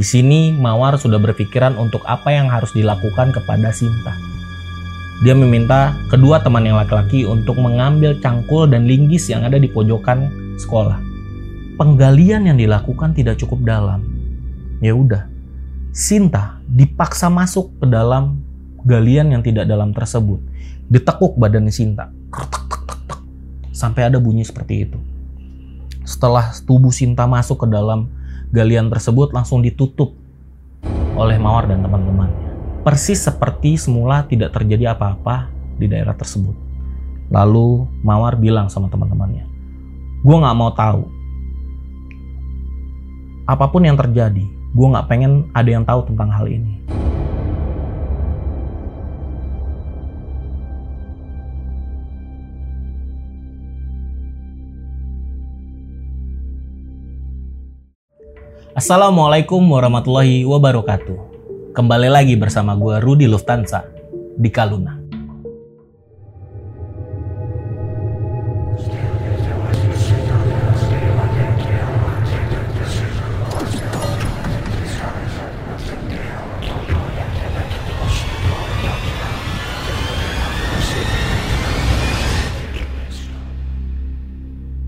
Di sini Mawar sudah berpikiran untuk apa yang harus dilakukan kepada Sinta. Dia meminta kedua teman yang laki-laki untuk mengambil cangkul dan linggis yang ada di pojokan sekolah. Penggalian yang dilakukan tidak cukup dalam. Ya udah, Sinta dipaksa masuk ke dalam galian yang tidak dalam tersebut. Ditekuk badan Sinta. Sampai ada bunyi seperti itu. Setelah tubuh Sinta masuk ke dalam galian tersebut langsung ditutup oleh Mawar dan teman-temannya persis seperti semula tidak terjadi apa-apa di daerah tersebut. Lalu Mawar bilang sama teman-temannya, gue gak mau tahu. Apa pun yang terjadi, gue gak pengen ada yang tahu tentang hal ini. Assalamualaikum warahmatullahi wabarakatuh. Kembali lagi bersama gue Rudi Lufthansa di Kaluna.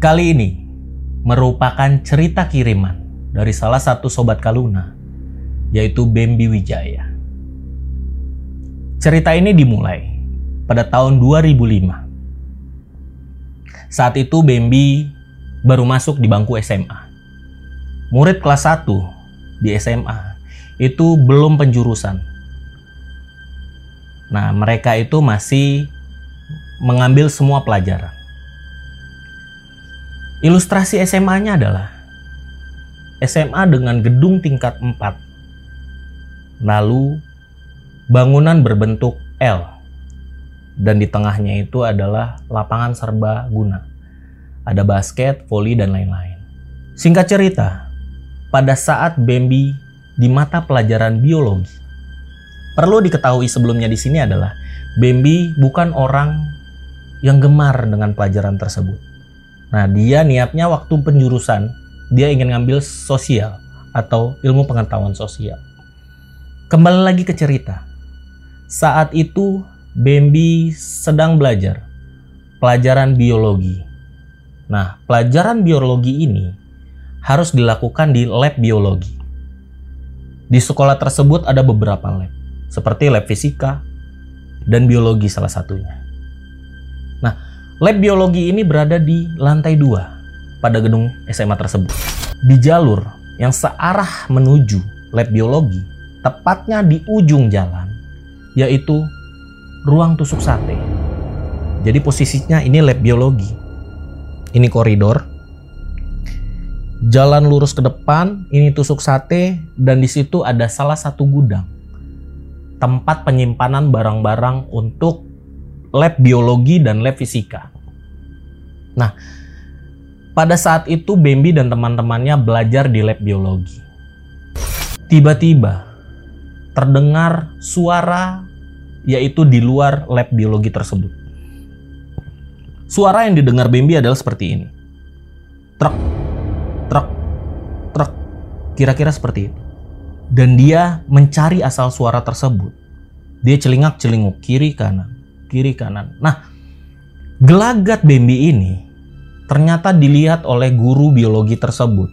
Kali ini merupakan cerita kiriman dari salah satu sobat Kaluna yaitu Bambi Wijaya. Cerita ini dimulai pada tahun 2005. Saat itu Bambi baru masuk di bangku SMA. Murid kelas 1 di SMA itu belum penjurusan. Nah, mereka itu masih mengambil semua pelajaran. Ilustrasi SMA-nya adalah SMA dengan gedung tingkat 4 Lalu bangunan berbentuk L dan di tengahnya itu adalah lapangan serba guna. Ada basket, voli dan lain-lain. Singkat cerita, pada saat Bambi di mata pelajaran biologi, perlu diketahui sebelumnya di sini adalah Bambi bukan orang yang gemar dengan pelajaran tersebut. Nah, dia niatnya waktu penjurusan, dia ingin ngambil sosial atau ilmu pengetahuan sosial. Kembali lagi ke cerita. Saat itu Bambi sedang belajar pelajaran biologi. Nah, pelajaran biologi ini harus dilakukan di lab biologi. Di sekolah tersebut ada beberapa lab, seperti lab fisika dan biologi salah satunya. Nah, lab biologi ini berada di lantai dua pada gedung SMA tersebut. Di jalur yang searah menuju lab biologi, tepatnya di ujung jalan, yaitu ruang tusuk sate. Jadi posisinya ini lab biologi. Ini koridor. Jalan lurus ke depan, ini tusuk sate dan di situ ada salah satu gudang. Tempat penyimpanan barang-barang untuk lab biologi dan lab fisika. Nah, pada saat itu Bambi dan teman-temannya belajar di lab biologi. Tiba-tiba terdengar suara yaitu di luar lab biologi tersebut. Suara yang didengar Bambi adalah seperti ini. Truk, truk, truk. Kira-kira seperti itu. Dan dia mencari asal suara tersebut. Dia celingak-celinguk kiri kanan, kiri kanan. Nah, gelagat Bambi ini ternyata dilihat oleh guru biologi tersebut.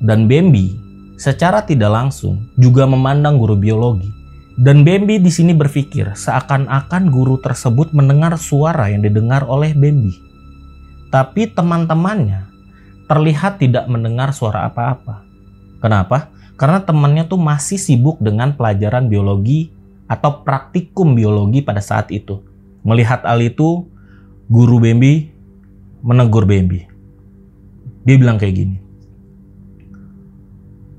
Dan Bambi secara tidak langsung juga memandang guru biologi. Dan Bambi di sini berpikir seakan-akan guru tersebut mendengar suara yang didengar oleh Bambi. Tapi teman-temannya terlihat tidak mendengar suara apa-apa. Kenapa? Karena temannya tuh masih sibuk dengan pelajaran biologi atau praktikum biologi pada saat itu. Melihat hal itu, guru Bambi menegur Bambi. Dia bilang kayak gini.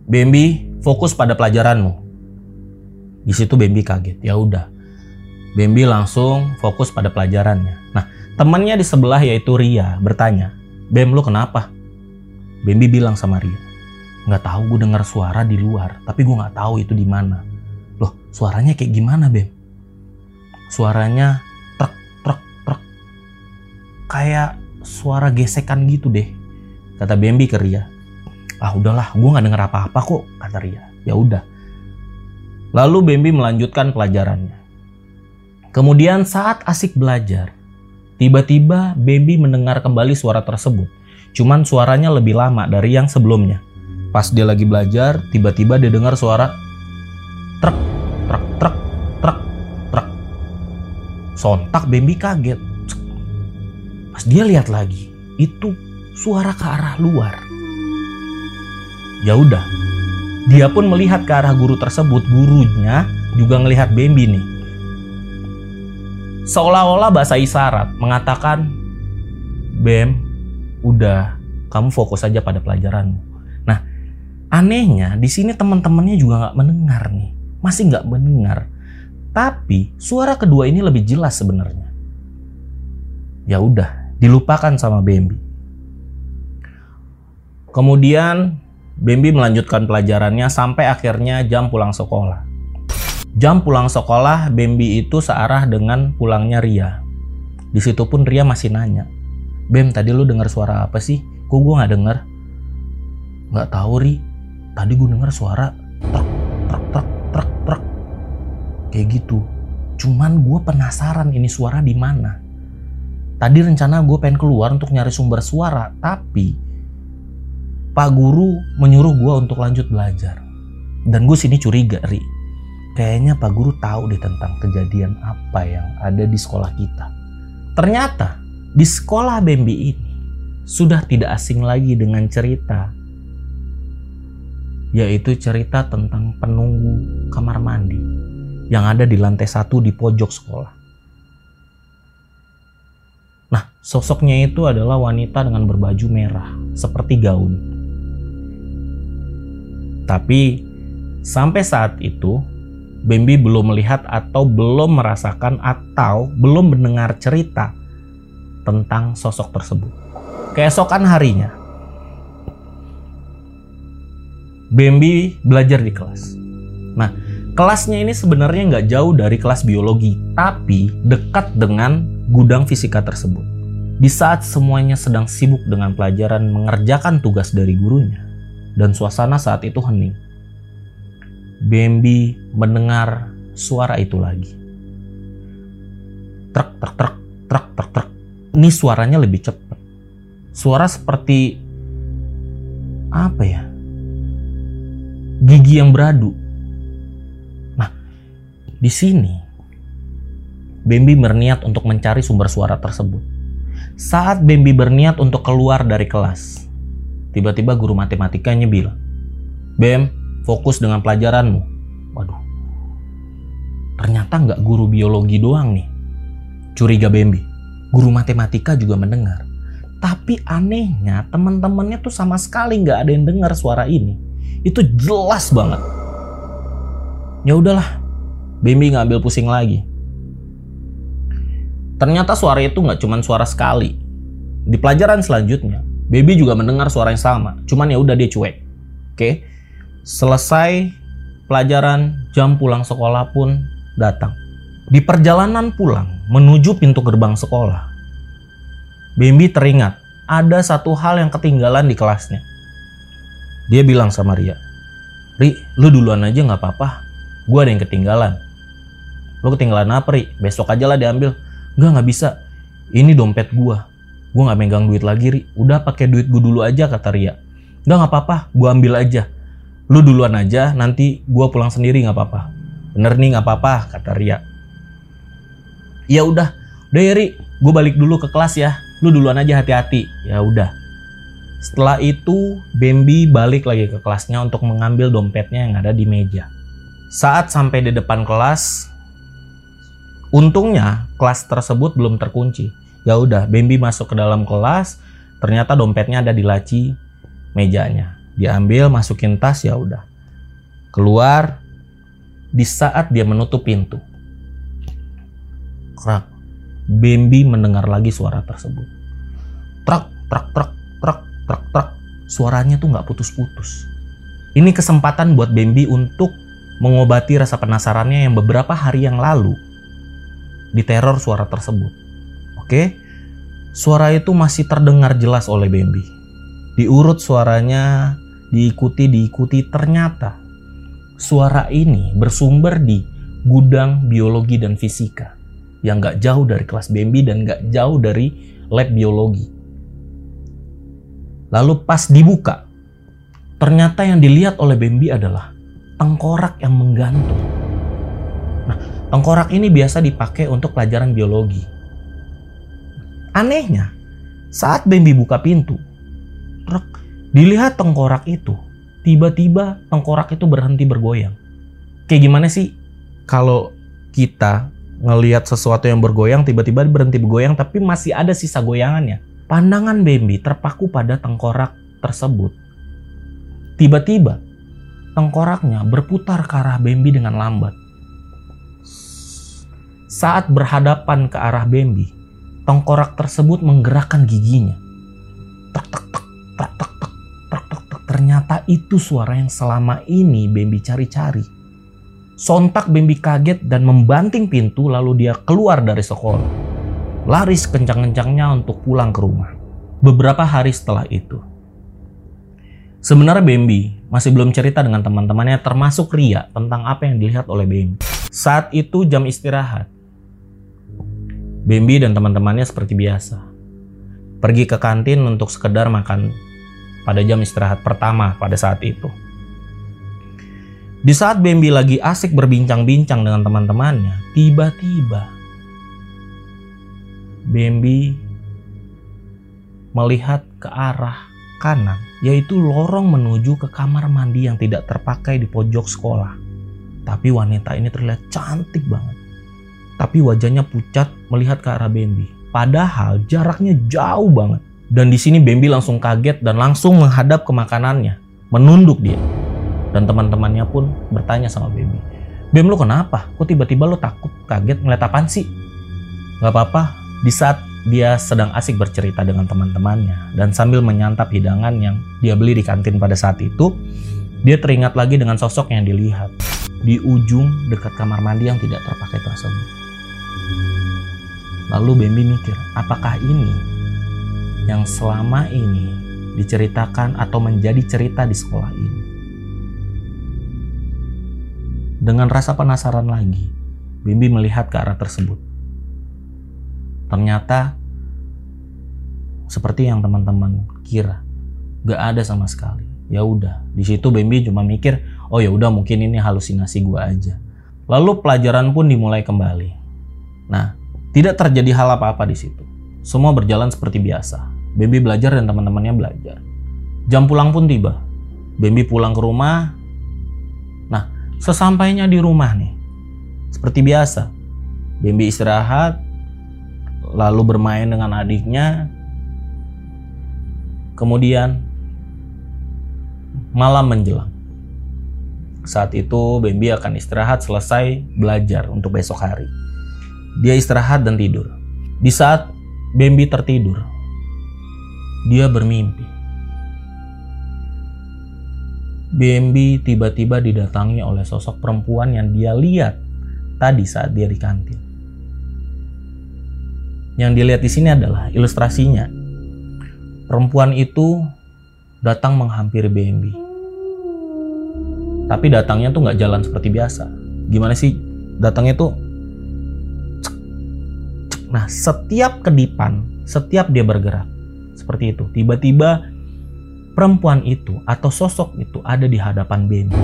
Bambi fokus pada pelajaranmu. Di situ Bambi kaget. Ya udah. Bambi langsung fokus pada pelajarannya. Nah, temannya di sebelah yaitu Ria bertanya, "Bem, lu kenapa?" Bambi bilang sama Ria, "Nggak tahu gue dengar suara di luar, tapi gue nggak tahu itu di mana." Loh, suaranya kayak gimana, Bem? Suaranya. Kayak suara gesekan gitu deh, kata Bambi ke Ria. Ah udahlah, gue nggak dengar apa-apa kok, kata Ria. Ya udah. Lalu Bambi melanjutkan pelajarannya. Kemudian saat asik belajar, tiba-tiba Bambi mendengar kembali suara tersebut. Cuman suaranya lebih lama dari yang sebelumnya. Pas dia lagi belajar, tiba-tiba dia dengar suara truk, truk, truk, truk, truk. Sontak Bambi kaget. Pas dia lihat lagi, itu suara ke arah luar. Ya udah, dia pun melihat ke arah guru tersebut. Gurunya juga ngelihat Bambi nih. Seolah-olah bahasa isyarat mengatakan, Bem, udah, kamu fokus aja pada pelajaranmu. Nah, anehnya di sini teman-temannya juga nggak mendengar nih, masih nggak mendengar. Tapi suara kedua ini lebih jelas sebenarnya. Ya udah, dilupakan sama Bambi. Kemudian Bambi melanjutkan pelajarannya sampai akhirnya jam pulang sekolah. Jam pulang sekolah Bambi itu searah dengan pulangnya Ria. Di situ pun Ria masih nanya, Bem tadi lu dengar suara apa sih? Kok gue nggak denger? Nggak tahu Ri. Tadi gue denger suara truk truk truk truk truk kayak gitu. Cuman gue penasaran ini suara di mana. Tadi rencana gue pengen keluar untuk nyari sumber suara, tapi Pak Guru menyuruh gue untuk lanjut belajar. Dan gue sini curiga, Ri. Kayaknya Pak Guru tahu deh tentang kejadian apa yang ada di sekolah kita. Ternyata di sekolah Bambi ini sudah tidak asing lagi dengan cerita yaitu cerita tentang penunggu kamar mandi yang ada di lantai satu di pojok sekolah. Nah, sosoknya itu adalah wanita dengan berbaju merah, seperti gaun. Tapi sampai saat itu Bambi belum melihat atau belum merasakan atau belum mendengar cerita tentang sosok tersebut. Keesokan harinya, Bambi belajar di kelas. Nah, kelasnya ini sebenarnya nggak jauh dari kelas biologi, tapi dekat dengan gudang fisika tersebut. Di saat semuanya sedang sibuk dengan pelajaran mengerjakan tugas dari gurunya, dan suasana saat itu hening. Bambi mendengar suara itu lagi. Truk, truk, truk, truk, truk, truk. Ini suaranya lebih cepat. Suara seperti apa ya? Gigi yang beradu. Nah, di sini Bambi berniat untuk mencari sumber suara tersebut. Saat Bambi berniat untuk keluar dari kelas, Tiba-tiba guru matematikanya bilang, Bem, fokus dengan pelajaranmu. Waduh, ternyata nggak guru biologi doang nih. Curiga Bambi, guru matematika juga mendengar. Tapi anehnya teman-temannya tuh sama sekali nggak ada yang dengar suara ini. Itu jelas banget. Ya udahlah, Bambi nggak ambil pusing lagi. Ternyata suara itu nggak cuma suara sekali. Di pelajaran selanjutnya, Baby juga mendengar suara yang sama, cuman ya udah dia cuek. Oke. Selesai pelajaran, jam pulang sekolah pun datang. Di perjalanan pulang menuju pintu gerbang sekolah, Bambi teringat ada satu hal yang ketinggalan di kelasnya. Dia bilang sama Ria, Ri, lu duluan aja nggak apa-apa. Gue ada yang ketinggalan. Lu ketinggalan apa, Ri? Besok aja lah diambil. Gak, nggak bisa. Ini dompet gue gue nggak megang duit lagi ri. Udah pakai duit gue dulu aja kata Ria. Gak nggak apa-apa. Gue ambil aja. Lu duluan aja nanti gue pulang sendiri nggak apa-apa. Bener nih nggak apa-apa kata Ria. Ya udah. Udah ya Ri. Gue balik dulu ke kelas ya. Lu duluan aja hati-hati. Ya udah. Setelah itu Bambi balik lagi ke kelasnya untuk mengambil dompetnya yang ada di meja. Saat sampai di depan kelas untungnya kelas tersebut belum terkunci Ya udah, Bambi masuk ke dalam kelas, ternyata dompetnya ada di laci mejanya. Diambil, masukin tas, ya udah. Keluar di saat dia menutup pintu. Krak. Bambi mendengar lagi suara tersebut. Truk, truk, truk, truk, truk, truk. Suaranya tuh nggak putus-putus. Ini kesempatan buat Bambi untuk mengobati rasa penasarannya yang beberapa hari yang lalu diteror suara tersebut. Oke, suara itu masih terdengar jelas oleh Bambi. Diurut suaranya diikuti diikuti ternyata suara ini bersumber di gudang biologi dan fisika yang gak jauh dari kelas Bambi dan gak jauh dari lab biologi. Lalu pas dibuka, ternyata yang dilihat oleh Bambi adalah tengkorak yang menggantung. Tengkorak ini biasa dipakai untuk pelajaran biologi. Anehnya, saat Bambi buka pintu, dilihat tengkorak itu, tiba-tiba tengkorak itu berhenti bergoyang. Kayak gimana sih kalau kita ngelihat sesuatu yang bergoyang tiba-tiba berhenti bergoyang tapi masih ada sisa goyangannya. Pandangan Bambi terpaku pada tengkorak tersebut. Tiba-tiba tengkoraknya berputar ke arah Bambi dengan lambat. Saat berhadapan ke arah Bambi, tengkorak tersebut menggerakkan giginya. Tek tek tek, tek tek tek. Ternyata itu suara yang selama ini Bambi cari-cari. Sontak Bambi kaget dan membanting pintu lalu dia keluar dari sekolah. Laris kencang-kencangnya untuk pulang ke rumah. Beberapa hari setelah itu. Sebenarnya Bambi masih belum cerita dengan teman-temannya termasuk Ria tentang apa yang dilihat oleh Bambi. Saat itu jam istirahat, Bambi dan teman-temannya seperti biasa. Pergi ke kantin untuk sekedar makan pada jam istirahat pertama pada saat itu. Di saat Bambi lagi asik berbincang-bincang dengan teman-temannya, tiba-tiba Bambi melihat ke arah kanan, yaitu lorong menuju ke kamar mandi yang tidak terpakai di pojok sekolah. Tapi wanita ini terlihat cantik banget. Tapi wajahnya pucat melihat ke arah Bambi. Padahal jaraknya jauh banget. Dan di sini Bambi langsung kaget dan langsung menghadap ke makanannya, menunduk dia. Dan teman-temannya pun bertanya sama Baby. Bem lu kenapa? Kok tiba-tiba lu takut, kaget, ngeliat apaan sih? Gak apa-apa, di saat dia sedang asik bercerita dengan teman-temannya dan sambil menyantap hidangan yang dia beli di kantin pada saat itu, dia teringat lagi dengan sosok yang dilihat di ujung dekat kamar mandi yang tidak terpakai tersebut. Lalu Bambi mikir, apakah ini yang selama ini diceritakan atau menjadi cerita di sekolah ini? Dengan rasa penasaran lagi, Bimbi melihat ke arah tersebut. Ternyata seperti yang teman-teman kira, gak ada sama sekali. Ya udah, di situ Bimbi cuma mikir, oh ya udah mungkin ini halusinasi gua aja. Lalu pelajaran pun dimulai kembali. Nah, tidak terjadi hal apa-apa di situ. Semua berjalan seperti biasa. Bambi belajar dan teman-temannya belajar. Jam pulang pun tiba. Bambi pulang ke rumah. Nah, Sesampainya di rumah nih, seperti biasa, Bambi istirahat, lalu bermain dengan adiknya. Kemudian malam menjelang. Saat itu Bambi akan istirahat selesai belajar untuk besok hari. Dia istirahat dan tidur. Di saat Bambi tertidur, dia bermimpi BMB tiba-tiba didatangi oleh sosok perempuan yang dia lihat tadi saat dia di kantin. Yang dilihat di sini adalah ilustrasinya. Perempuan itu datang menghampiri BMB. Tapi datangnya tuh nggak jalan seperti biasa. Gimana sih? Datangnya tuh Nah, setiap kedipan, setiap dia bergerak seperti itu, tiba-tiba perempuan itu atau sosok itu ada di hadapan Bambi.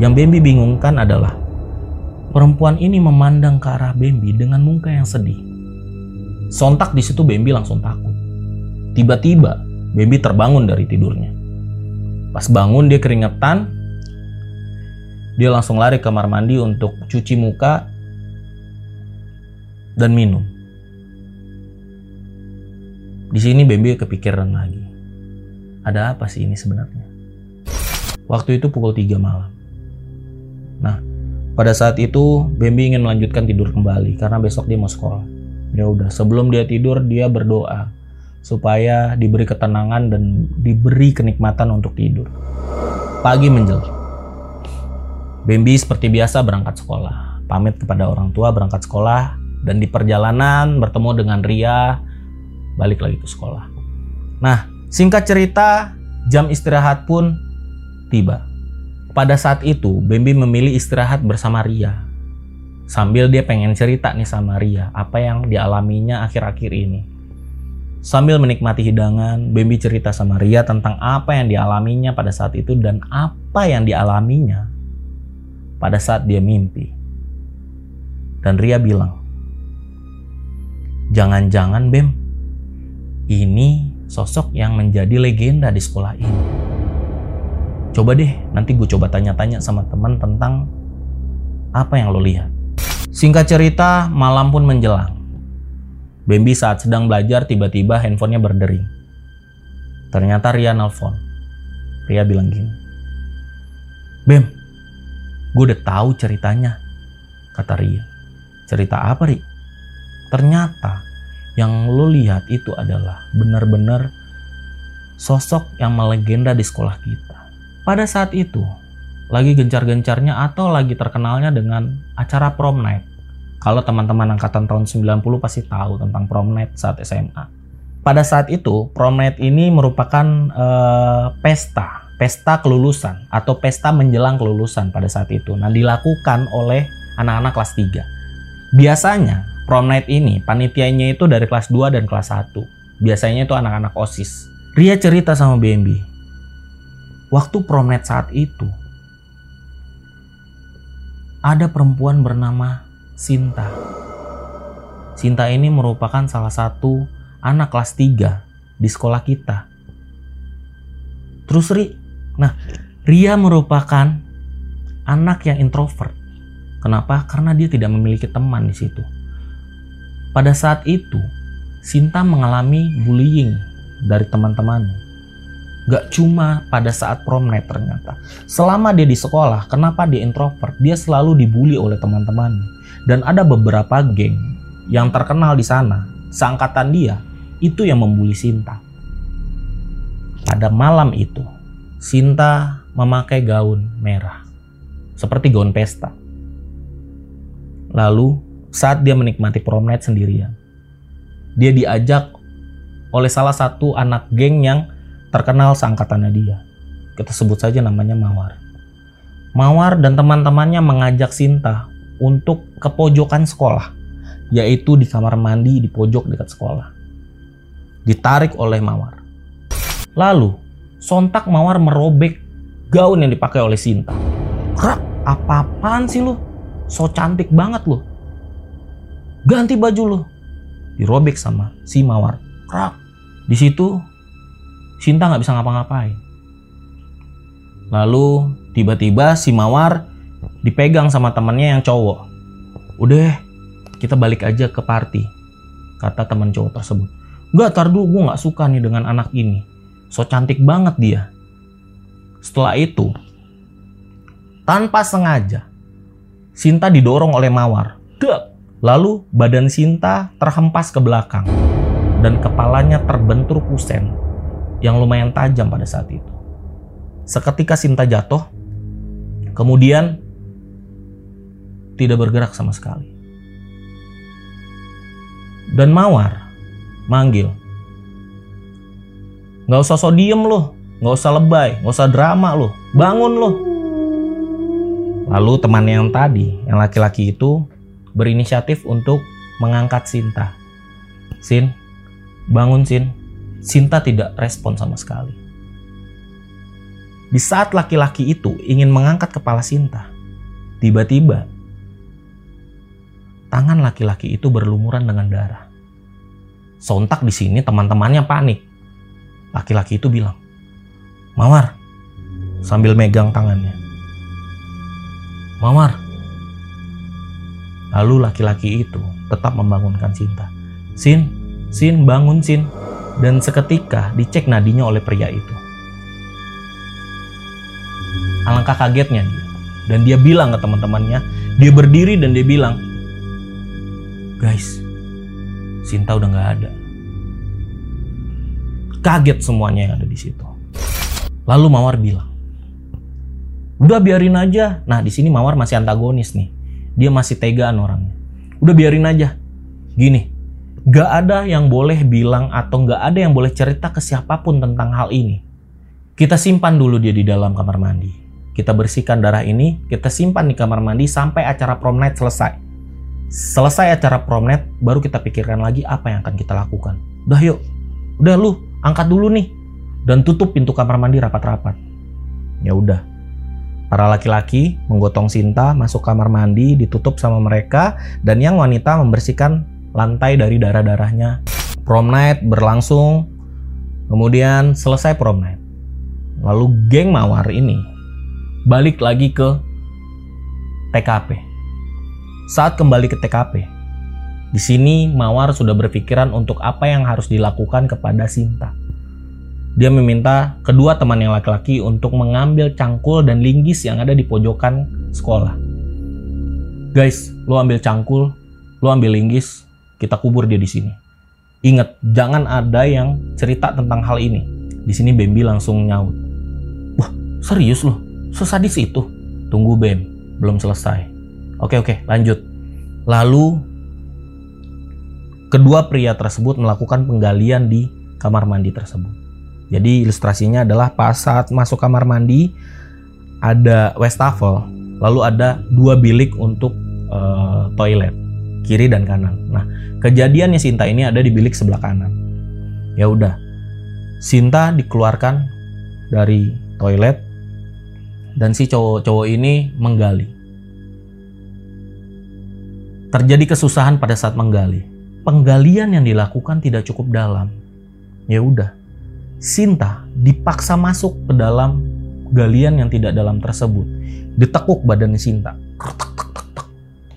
Yang Bambi bingungkan adalah perempuan ini memandang ke arah Bambi dengan muka yang sedih. Sontak di situ Bambi langsung takut. Tiba-tiba Bambi terbangun dari tidurnya. Pas bangun dia keringetan, dia langsung lari ke kamar mandi untuk cuci muka dan minum. Di sini Bambi kepikiran lagi ada apa sih ini sebenarnya? Waktu itu pukul 3 malam. Nah, pada saat itu Bambi ingin melanjutkan tidur kembali karena besok dia mau sekolah. Ya udah, sebelum dia tidur dia berdoa supaya diberi ketenangan dan diberi kenikmatan untuk tidur. Pagi menjelang. Bambi seperti biasa berangkat sekolah, pamit kepada orang tua berangkat sekolah dan di perjalanan bertemu dengan Ria balik lagi ke sekolah. Nah, Singkat cerita, Jam istirahat pun tiba. Pada saat itu, Bambi memilih istirahat bersama Ria. Sambil dia pengen cerita nih sama Ria, apa yang dialaminya akhir-akhir ini. Sambil menikmati hidangan, Bambi cerita sama Ria tentang apa yang dialaminya pada saat itu dan apa yang dialaminya pada saat dia mimpi. Dan Ria bilang, Jangan-jangan Bem, ini sosok yang menjadi legenda di sekolah ini. Coba deh, nanti gue coba tanya-tanya sama teman tentang apa yang lo lihat. Singkat cerita, malam pun menjelang. Bambi saat sedang belajar tiba-tiba handphonenya berdering. Ternyata Ria nelfon. Ria bilang gini. Bem, gue udah tahu ceritanya, kata Ria. Cerita apa, Ri? Ternyata yang lo lihat itu adalah benar-benar sosok yang melegenda di sekolah kita. Pada saat itu, lagi gencar-gencarnya atau lagi terkenalnya dengan acara prom night. Kalau teman-teman angkatan tahun 90 pasti tahu tentang prom night saat SMA. Pada saat itu, prom night ini merupakan uh, pesta, pesta kelulusan atau pesta menjelang kelulusan pada saat itu. Nah, dilakukan oleh anak-anak kelas 3. Biasanya, prom night ini panitianya itu dari kelas 2 dan kelas 1. Biasanya itu anak-anak OSIS. Ria cerita sama BMB, Waktu promenade saat itu, ada perempuan bernama Sinta. Sinta ini merupakan salah satu anak kelas 3 di sekolah kita. Terus Ri, nah Ria merupakan anak yang introvert. Kenapa? Karena dia tidak memiliki teman di situ. Pada saat itu, Sinta mengalami bullying dari teman-temannya. Gak cuma pada saat prom night ternyata. Selama dia di sekolah, kenapa dia introvert? Dia selalu dibully oleh teman-temannya. Dan ada beberapa geng yang terkenal di sana, seangkatan dia, itu yang membuli Sinta. Pada malam itu, Sinta memakai gaun merah. Seperti gaun pesta. Lalu, saat dia menikmati prom night sendirian, dia diajak oleh salah satu anak geng yang terkenal seangkatannya dia. Kita sebut saja namanya Mawar. Mawar dan teman-temannya mengajak Sinta untuk ke pojokan sekolah, yaitu di kamar mandi di pojok dekat sekolah. Ditarik oleh Mawar. Lalu, sontak Mawar merobek gaun yang dipakai oleh Sinta. Krak, apa-apaan sih lu? So cantik banget lu. Ganti baju lu. Dirobek sama si Mawar. Krak. Di situ Sinta nggak bisa ngapa-ngapain. Lalu tiba-tiba si Mawar dipegang sama temannya yang cowok. Udah, kita balik aja ke party, kata teman cowok tersebut. Gak, tar dulu gue gak suka nih dengan anak ini. So cantik banget dia. Setelah itu, tanpa sengaja, Sinta didorong oleh Mawar. Dek! Lalu badan Sinta terhempas ke belakang dan kepalanya terbentur kusen yang lumayan tajam pada saat itu. Seketika Sinta jatuh, kemudian tidak bergerak sama sekali. Dan Mawar manggil, Gak usah so diem loh, gak usah lebay, gak usah drama loh, bangun loh. Lalu temannya yang tadi, yang laki-laki itu berinisiatif untuk mengangkat Sinta. Sin, bangun Sin, Sinta tidak respon sama sekali. Di saat laki-laki itu ingin mengangkat kepala Sinta, tiba-tiba tangan laki-laki itu berlumuran dengan darah. Sontak di sini teman-temannya panik. Laki-laki itu bilang, "Mawar," sambil megang tangannya. "Mawar." Lalu laki-laki itu tetap membangunkan Sinta. "Sin, Sin, bangun Sin." dan seketika dicek nadinya oleh pria itu. Alangkah kagetnya dia. Dan dia bilang ke teman-temannya, dia berdiri dan dia bilang, guys, Sinta udah nggak ada. Kaget semuanya yang ada di situ. Lalu Mawar bilang, udah biarin aja. Nah di sini Mawar masih antagonis nih. Dia masih tegaan orangnya. Udah biarin aja. Gini, Gak ada yang boleh bilang atau gak ada yang boleh cerita ke siapa pun tentang hal ini. Kita simpan dulu dia di dalam kamar mandi. Kita bersihkan darah ini, kita simpan di kamar mandi sampai acara prom night selesai. Selesai acara prom night, baru kita pikirkan lagi apa yang akan kita lakukan. Udah yuk, udah lu angkat dulu nih dan tutup pintu kamar mandi rapat-rapat. Ya udah. Para laki-laki menggotong Sinta masuk kamar mandi, ditutup sama mereka, dan yang wanita membersihkan lantai dari darah-darahnya. Prom night berlangsung, kemudian selesai prom night. Lalu geng Mawar ini balik lagi ke TKP. Saat kembali ke TKP, di sini Mawar sudah berpikiran untuk apa yang harus dilakukan kepada Sinta. Dia meminta kedua teman yang laki-laki untuk mengambil cangkul dan linggis yang ada di pojokan sekolah. Guys, lo ambil cangkul, lo ambil linggis, kita kubur dia di sini. Ingat, jangan ada yang cerita tentang hal ini. Di sini Bambi langsung nyaut. Wah, serius lo? Sesadis itu? Tunggu Bem, belum selesai. Oke oke, lanjut. Lalu kedua pria tersebut melakukan penggalian di kamar mandi tersebut. Jadi ilustrasinya adalah pas saat masuk kamar mandi ada wastafel, lalu ada dua bilik untuk uh, toilet kiri dan kanan. Nah, kejadiannya Sinta ini ada di bilik sebelah kanan. Ya udah, Sinta dikeluarkan dari toilet dan si cowok-cowok ini menggali. Terjadi kesusahan pada saat menggali. Penggalian yang dilakukan tidak cukup dalam. Ya udah, Sinta dipaksa masuk ke dalam galian yang tidak dalam tersebut. Ditekuk badan Sinta.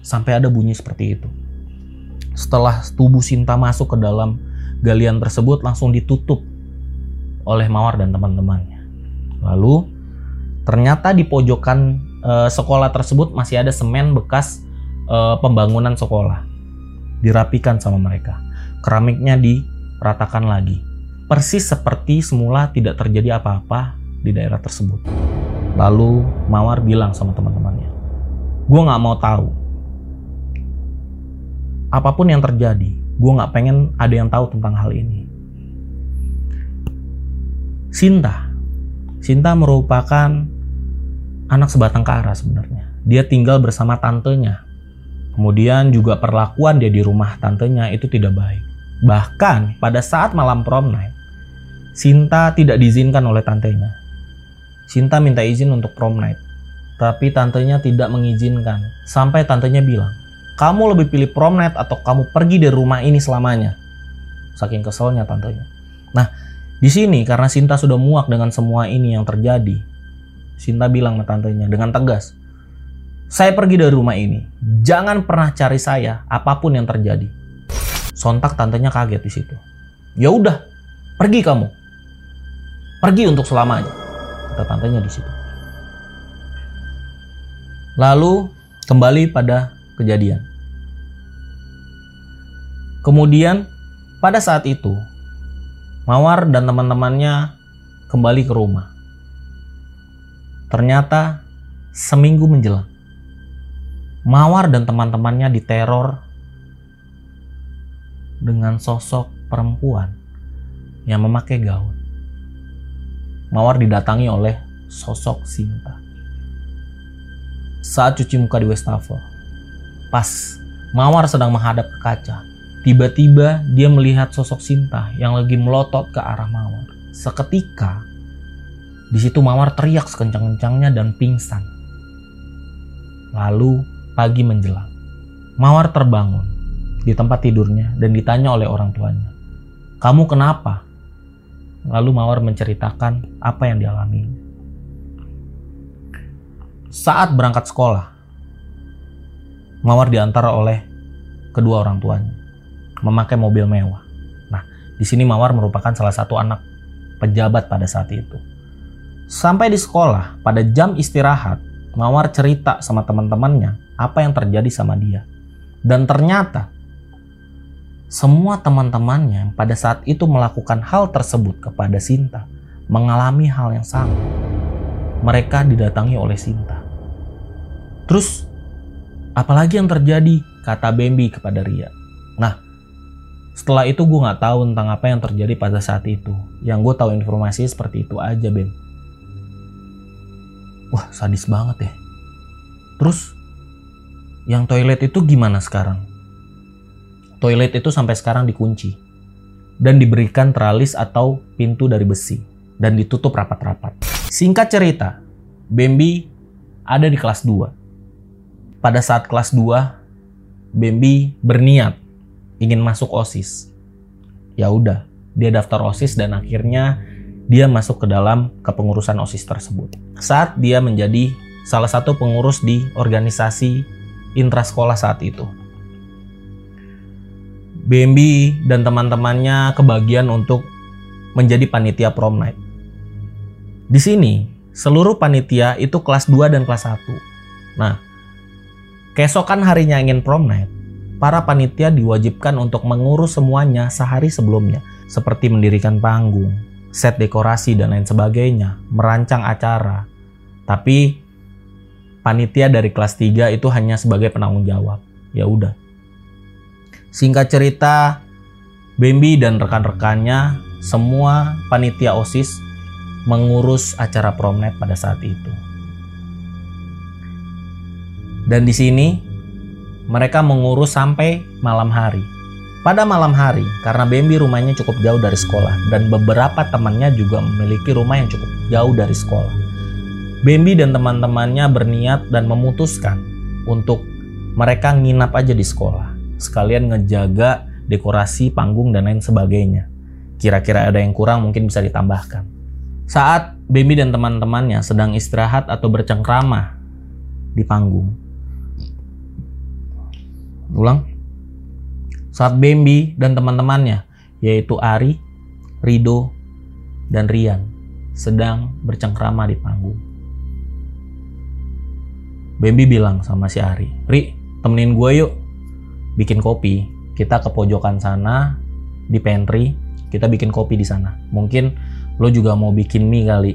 Sampai ada bunyi seperti itu. Setelah tubuh Sinta masuk ke dalam galian tersebut langsung ditutup oleh Mawar dan teman-temannya. Lalu ternyata di pojokan e, sekolah tersebut masih ada semen bekas e, pembangunan sekolah. Dirapikan sama mereka. Keramiknya diratakan lagi persis seperti semula tidak terjadi apa-apa di daerah tersebut. Lalu Mawar bilang sama teman-temannya, gue gak mau tahu. Apa pun yang terjadi, gue gak pengen ada yang tahu tentang hal ini. Sinta, Sinta merupakan anak sebatang kara sebenarnya. Dia tinggal bersama tantenya. Kemudian juga perlakuan dia di rumah tantenya itu tidak baik. Bahkan pada saat malam prom night, Sinta tidak diizinkan oleh tantenya. Sinta minta izin untuk prom night, tapi tantenya tidak mengizinkan. Sampai tantenya bilang, kamu lebih pilih prom night atau kamu pergi dari rumah ini selamanya. Saking keselnya tantenya. Nah, di sini karena Sinta sudah muak dengan semua ini yang terjadi, Sinta bilang ke tantenya dengan tegas, saya pergi dari rumah ini. Jangan pernah cari saya apa pun yang terjadi. Sontak tantenya kaget di situ. Ya udah, pergi kamu. Pergi untuk selamanya. Kata tantenya di situ. Lalu kembali pada kejadian. Kemudian pada saat itu Mawar dan teman-temannya kembali ke rumah. Ternyata seminggu menjelang Mawar dan teman-temannya diteror dengan sosok perempuan yang memakai gaun. Mawar didatangi oleh sosok Sinta. Saat cuci muka di wastafel, pas Mawar sedang menghadap ke kaca, tiba-tiba dia melihat sosok Sinta yang lagi melotot ke arah Mawar. Seketika, di situ Mawar teriak sekencang-kencangnya dan pingsan. Lalu pagi menjelang, Mawar terbangun di tempat tidurnya dan ditanya oleh orang tuanya, "Kamu kenapa?" Lalu Mawar menceritakan apa yang dialami. Saat berangkat sekolah, Mawar diantar oleh kedua orang tuanya memakai mobil mewah. Nah, di sini Mawar merupakan salah satu anak pejabat pada saat itu. Sampai di sekolah, pada jam istirahat, Mawar cerita sama teman-temannya apa yang terjadi sama dia. Dan ternyata semua teman-temannya pada saat itu melakukan hal tersebut kepada Sinta mengalami hal yang sama. Mereka didatangi oleh Sinta. Terus, apalagi yang terjadi? Kata Bambi kepada Ria. Nah, setelah itu gue gak tahu tentang apa yang terjadi pada saat itu. Yang gue tahu informasi seperti itu aja, Bem. Wah, sadis banget ya. Terus yang toilet itu gimana sekarang? Toilet itu sampai sekarang dikunci dan diberikan teralis atau pintu dari besi dan ditutup rapat-rapat. Singkat cerita, Bambi ada di kelas 2. Pada saat kelas 2, Bambi berniat ingin masuk OSIS. Ya udah, dia daftar OSIS dan akhirnya dia masuk ke dalam kepengurusan OSIS tersebut. Saat dia menjadi salah satu pengurus di organisasi intrasekolah saat itu. BMB dan teman-temannya kebagian untuk menjadi panitia prom night. Di sini, seluruh panitia itu kelas 2 dan kelas 1. Nah, keesokan harinya ingin prom night, para panitia diwajibkan untuk mengurus semuanya sehari sebelumnya, seperti mendirikan panggung, set dekorasi dan lain sebagainya, merancang acara. Tapi panitia dari kelas 3 itu hanya sebagai penanggung jawab. Ya udah. Singkat cerita, Bambi dan rekan-rekannya semua panitia OSIS mengurus acara promnet pada saat itu. Dan di sini mereka mengurus sampai malam hari. Pada malam hari, karena Bambi rumahnya cukup jauh dari sekolah dan beberapa temannya juga memiliki rumah yang cukup jauh dari sekolah. Bambi dan teman-temannya berniat dan memutuskan untuk mereka nginap aja di sekolah, sekalian ngejaga dekorasi panggung dan lain sebagainya. Kira-kira ada yang kurang mungkin bisa ditambahkan. Saat Bambi dan teman-temannya sedang istirahat atau bercengkrama di panggung. Ulang. Saat Bambi dan teman-temannya, yaitu Ari, Rido, dan Rian, sedang bercengkrama di panggung. Bambi bilang sama si Ari, Ri, temenin gue yuk, bikin kopi. Kita ke pojokan sana, di pantry, kita bikin kopi di sana. Mungkin lo juga mau bikin mie kali.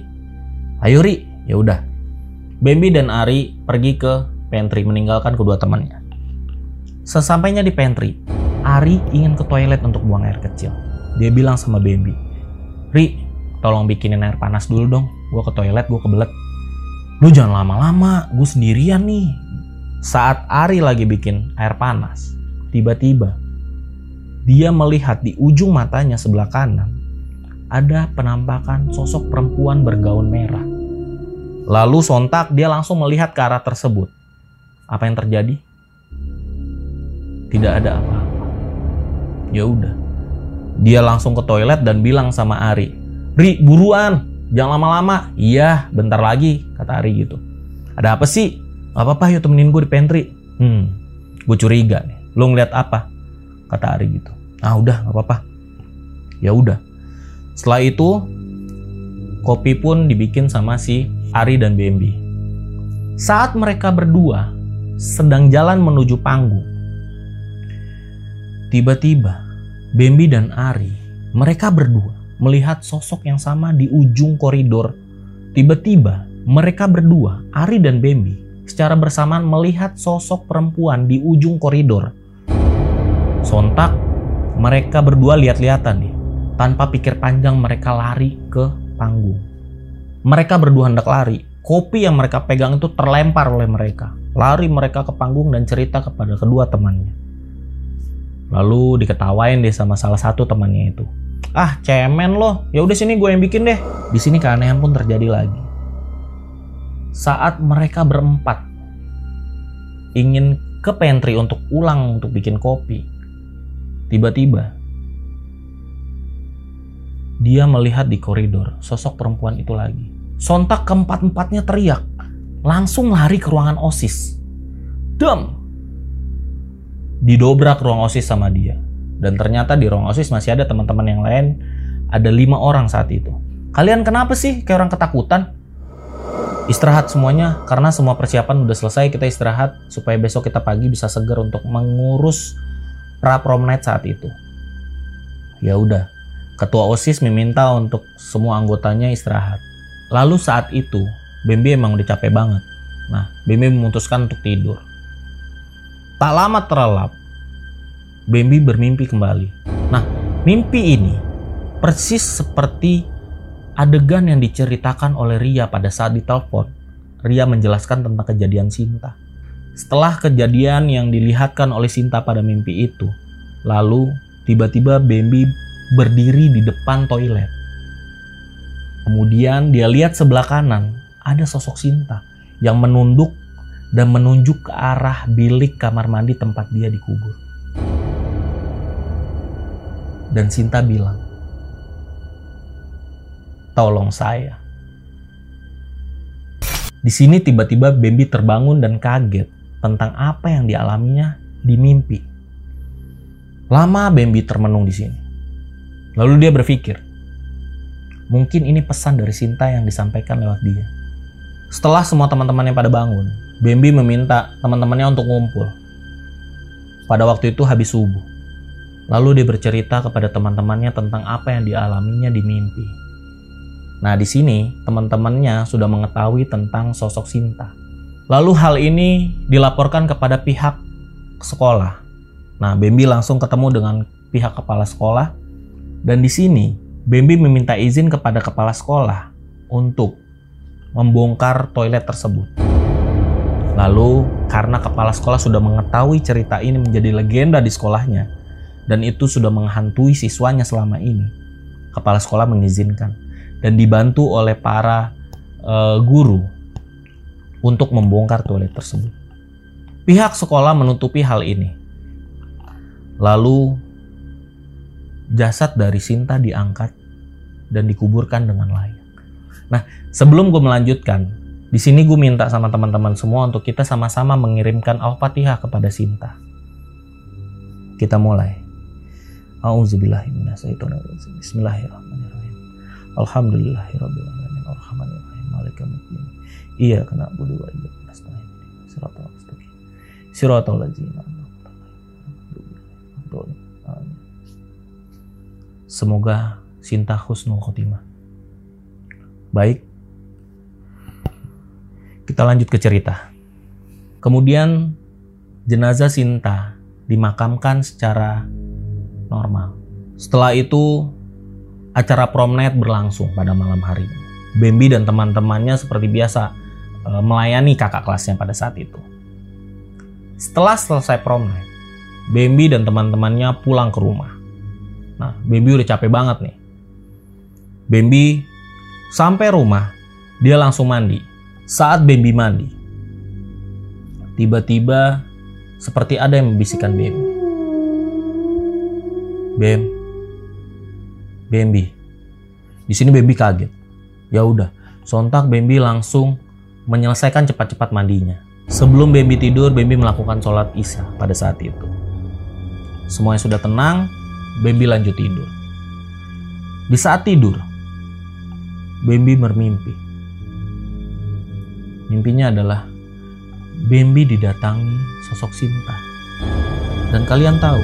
Ayo Ri, ya udah. Bambi dan Ari pergi ke pantry meninggalkan kedua temannya. Sesampainya di pantry, Ari ingin ke toilet untuk buang air kecil. Dia bilang sama Bambi, Ri, tolong bikinin air panas dulu dong. Gue ke toilet, gue kebelet lu jangan lama-lama, gue sendirian nih. Saat Ari lagi bikin air panas, tiba-tiba dia melihat di ujung matanya sebelah kanan ada penampakan sosok perempuan bergaun merah. Lalu sontak dia langsung melihat ke arah tersebut. Apa yang terjadi? Tidak ada apa-apa. Ya udah. Dia langsung ke toilet dan bilang sama Ari, "Ri, buruan, Jangan lama-lama. Iya, bentar lagi, kata Ari gitu. Ada apa sih? Gak apa-apa, yuk temenin gue di pantry. Hmm, gue curiga nih. Lo ngeliat apa? Kata Ari gitu. Ah udah, gak apa-apa. Ya udah. Setelah itu, kopi pun dibikin sama si Ari dan BMB. Saat mereka berdua sedang jalan menuju panggung, tiba-tiba Bambi dan Ari, mereka berdua melihat sosok yang sama di ujung koridor. Tiba-tiba, mereka berdua, Ari dan Bambi, secara bersamaan melihat sosok perempuan di ujung koridor. Sontak, mereka berdua lihat-lihatan nih. Tanpa pikir panjang mereka lari ke panggung. Mereka berdua hendak lari. Kopi yang mereka pegang itu terlempar oleh mereka. Lari mereka ke panggung dan cerita kepada kedua temannya. Lalu diketawain deh sama salah satu temannya itu ah cemen loh ya udah sini gue yang bikin deh di sini keanehan pun terjadi lagi saat mereka berempat ingin ke pantry untuk ulang untuk bikin kopi tiba-tiba dia melihat di koridor sosok perempuan itu lagi. Sontak keempat-empatnya teriak langsung lari ke ruangan osis. Dem! Didobrak ruang osis sama dia. Dan ternyata di ruang OSIS masih ada teman-teman yang lain, ada lima orang saat itu. Kalian kenapa sih? Kayak orang ketakutan? Istirahat semuanya karena semua persiapan udah selesai kita istirahat supaya besok kita pagi bisa segar untuk mengurus pra prom night saat itu. Ya udah, ketua OSIS meminta untuk semua anggotanya istirahat. Lalu saat itu, Bambi emang udah capek banget. Nah, Bambi memutuskan untuk tidur. Tak lama terlelap, Bambi bermimpi kembali. Nah, mimpi ini persis seperti adegan yang diceritakan oleh Ria pada saat ditelepon. Ria menjelaskan tentang kejadian Sinta. Setelah kejadian yang dilihatkan oleh Sinta pada mimpi itu, lalu tiba-tiba Bambi berdiri di depan toilet. Kemudian dia lihat sebelah kanan ada sosok Sinta yang menunduk dan menunjuk ke arah bilik kamar mandi tempat dia dikubur. Dan Sinta bilang, "Tolong saya." Di sini tiba-tiba Bambi terbangun dan kaget tentang apa yang dialaminya di mimpi. Lama Bambi termenung di sini. Lalu dia berpikir, mungkin ini pesan dari Sinta yang disampaikan lewat dia. Setelah semua teman-temannya pada bangun, Bambi meminta teman-temannya untuk ngumpul. Pada waktu itu habis subuh. Lalu dia bercerita kepada teman-temannya tentang apa yang dialaminya di mimpi. Nah, di sini teman-temannya sudah mengetahui tentang sosok Sinta. Lalu hal ini dilaporkan kepada pihak sekolah. Nah, Bambi langsung ketemu dengan pihak kepala sekolah dan di sini Bambi meminta izin kepada kepala sekolah untuk membongkar toilet tersebut. Lalu, karena kepala sekolah sudah mengetahui cerita ini menjadi legenda di sekolahnya dan itu sudah menghantui siswanya selama ini, kepala sekolah mengizinkan dan dibantu oleh para uh, guru untuk membongkar toilet tersebut. Pihak sekolah menutupi hal ini. Lalu jasad dari Sinta diangkat dan dikuburkan dengan layak. Nah, sebelum gue melanjutkan, di sini gue minta sama teman-teman semua untuk kita sama-sama mengirimkan Al-Fatihah kepada Sinta. Kita mulai. Bismillahirrahmanirrahim. Alhamdulillahirrahmanirrahim Alhamdulillahirrahmanirrahim Iya kena budi wa iya nasta'in Siratul mustaqim ladzina Semoga Sinta husnul khotimah. Baik. Kita lanjut ke cerita. Kemudian jenazah Sinta dimakamkan secara normal. Setelah itu acara prom night berlangsung pada malam hari. Bambi dan teman-temannya seperti biasa melayani kakak kelasnya pada saat itu. Setelah selesai prom night, Bambi dan teman-temannya pulang ke rumah. Nah, Bambi udah capek banget nih. Bambi sampai rumah, dia langsung mandi. Saat Bambi mandi, tiba-tiba seperti ada yang membisikkan Bambi. Bam, Bambi. Di sini Bambi kaget. Ya udah, sontak Bambi langsung menyelesaikan cepat-cepat mandinya. Sebelum Bambi tidur, Bambi melakukan sholat isya pada saat itu. Semuanya sudah tenang, Bambi lanjut tidur. Di saat tidur, Bambi bermimpi. Mimpinya adalah Bambi didatangi sosok Sinta. Dan kalian tahu,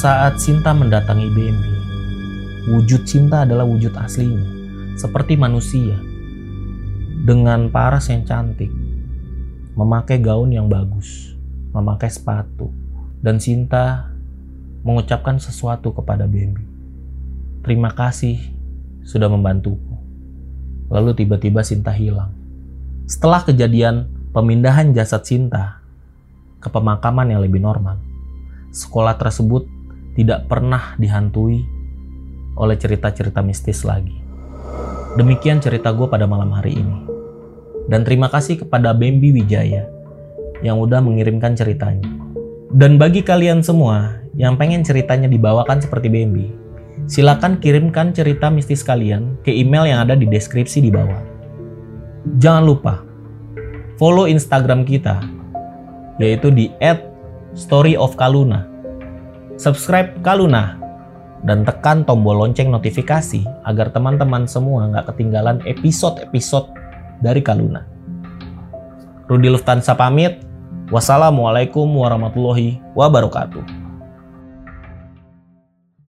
saat Sinta mendatangi Bambi, wujud Sinta adalah wujud aslinya, seperti manusia, dengan paras yang cantik, memakai gaun yang bagus, memakai sepatu, dan Sinta mengucapkan sesuatu kepada Bambi. Terima kasih sudah membantuku. Lalu tiba-tiba Sinta hilang. Setelah kejadian pemindahan jasad Sinta ke pemakaman yang lebih normal, sekolah tersebut tidak pernah dihantui oleh cerita-cerita mistis lagi. Demikian cerita gue pada malam hari ini. Dan terima kasih kepada Bambi Wijaya yang udah mengirimkan ceritanya. Dan bagi kalian semua yang pengen ceritanya dibawakan seperti Bambi, silakan kirimkan cerita mistis kalian ke email yang ada di deskripsi di bawah. Jangan lupa follow Instagram kita yaitu di @storyofkaluna subscribe Kaluna, dan tekan tombol lonceng notifikasi agar teman-teman semua nggak ketinggalan episode-episode dari Kaluna. Rudi Lufthansa pamit. Wassalamualaikum warahmatullahi wabarakatuh.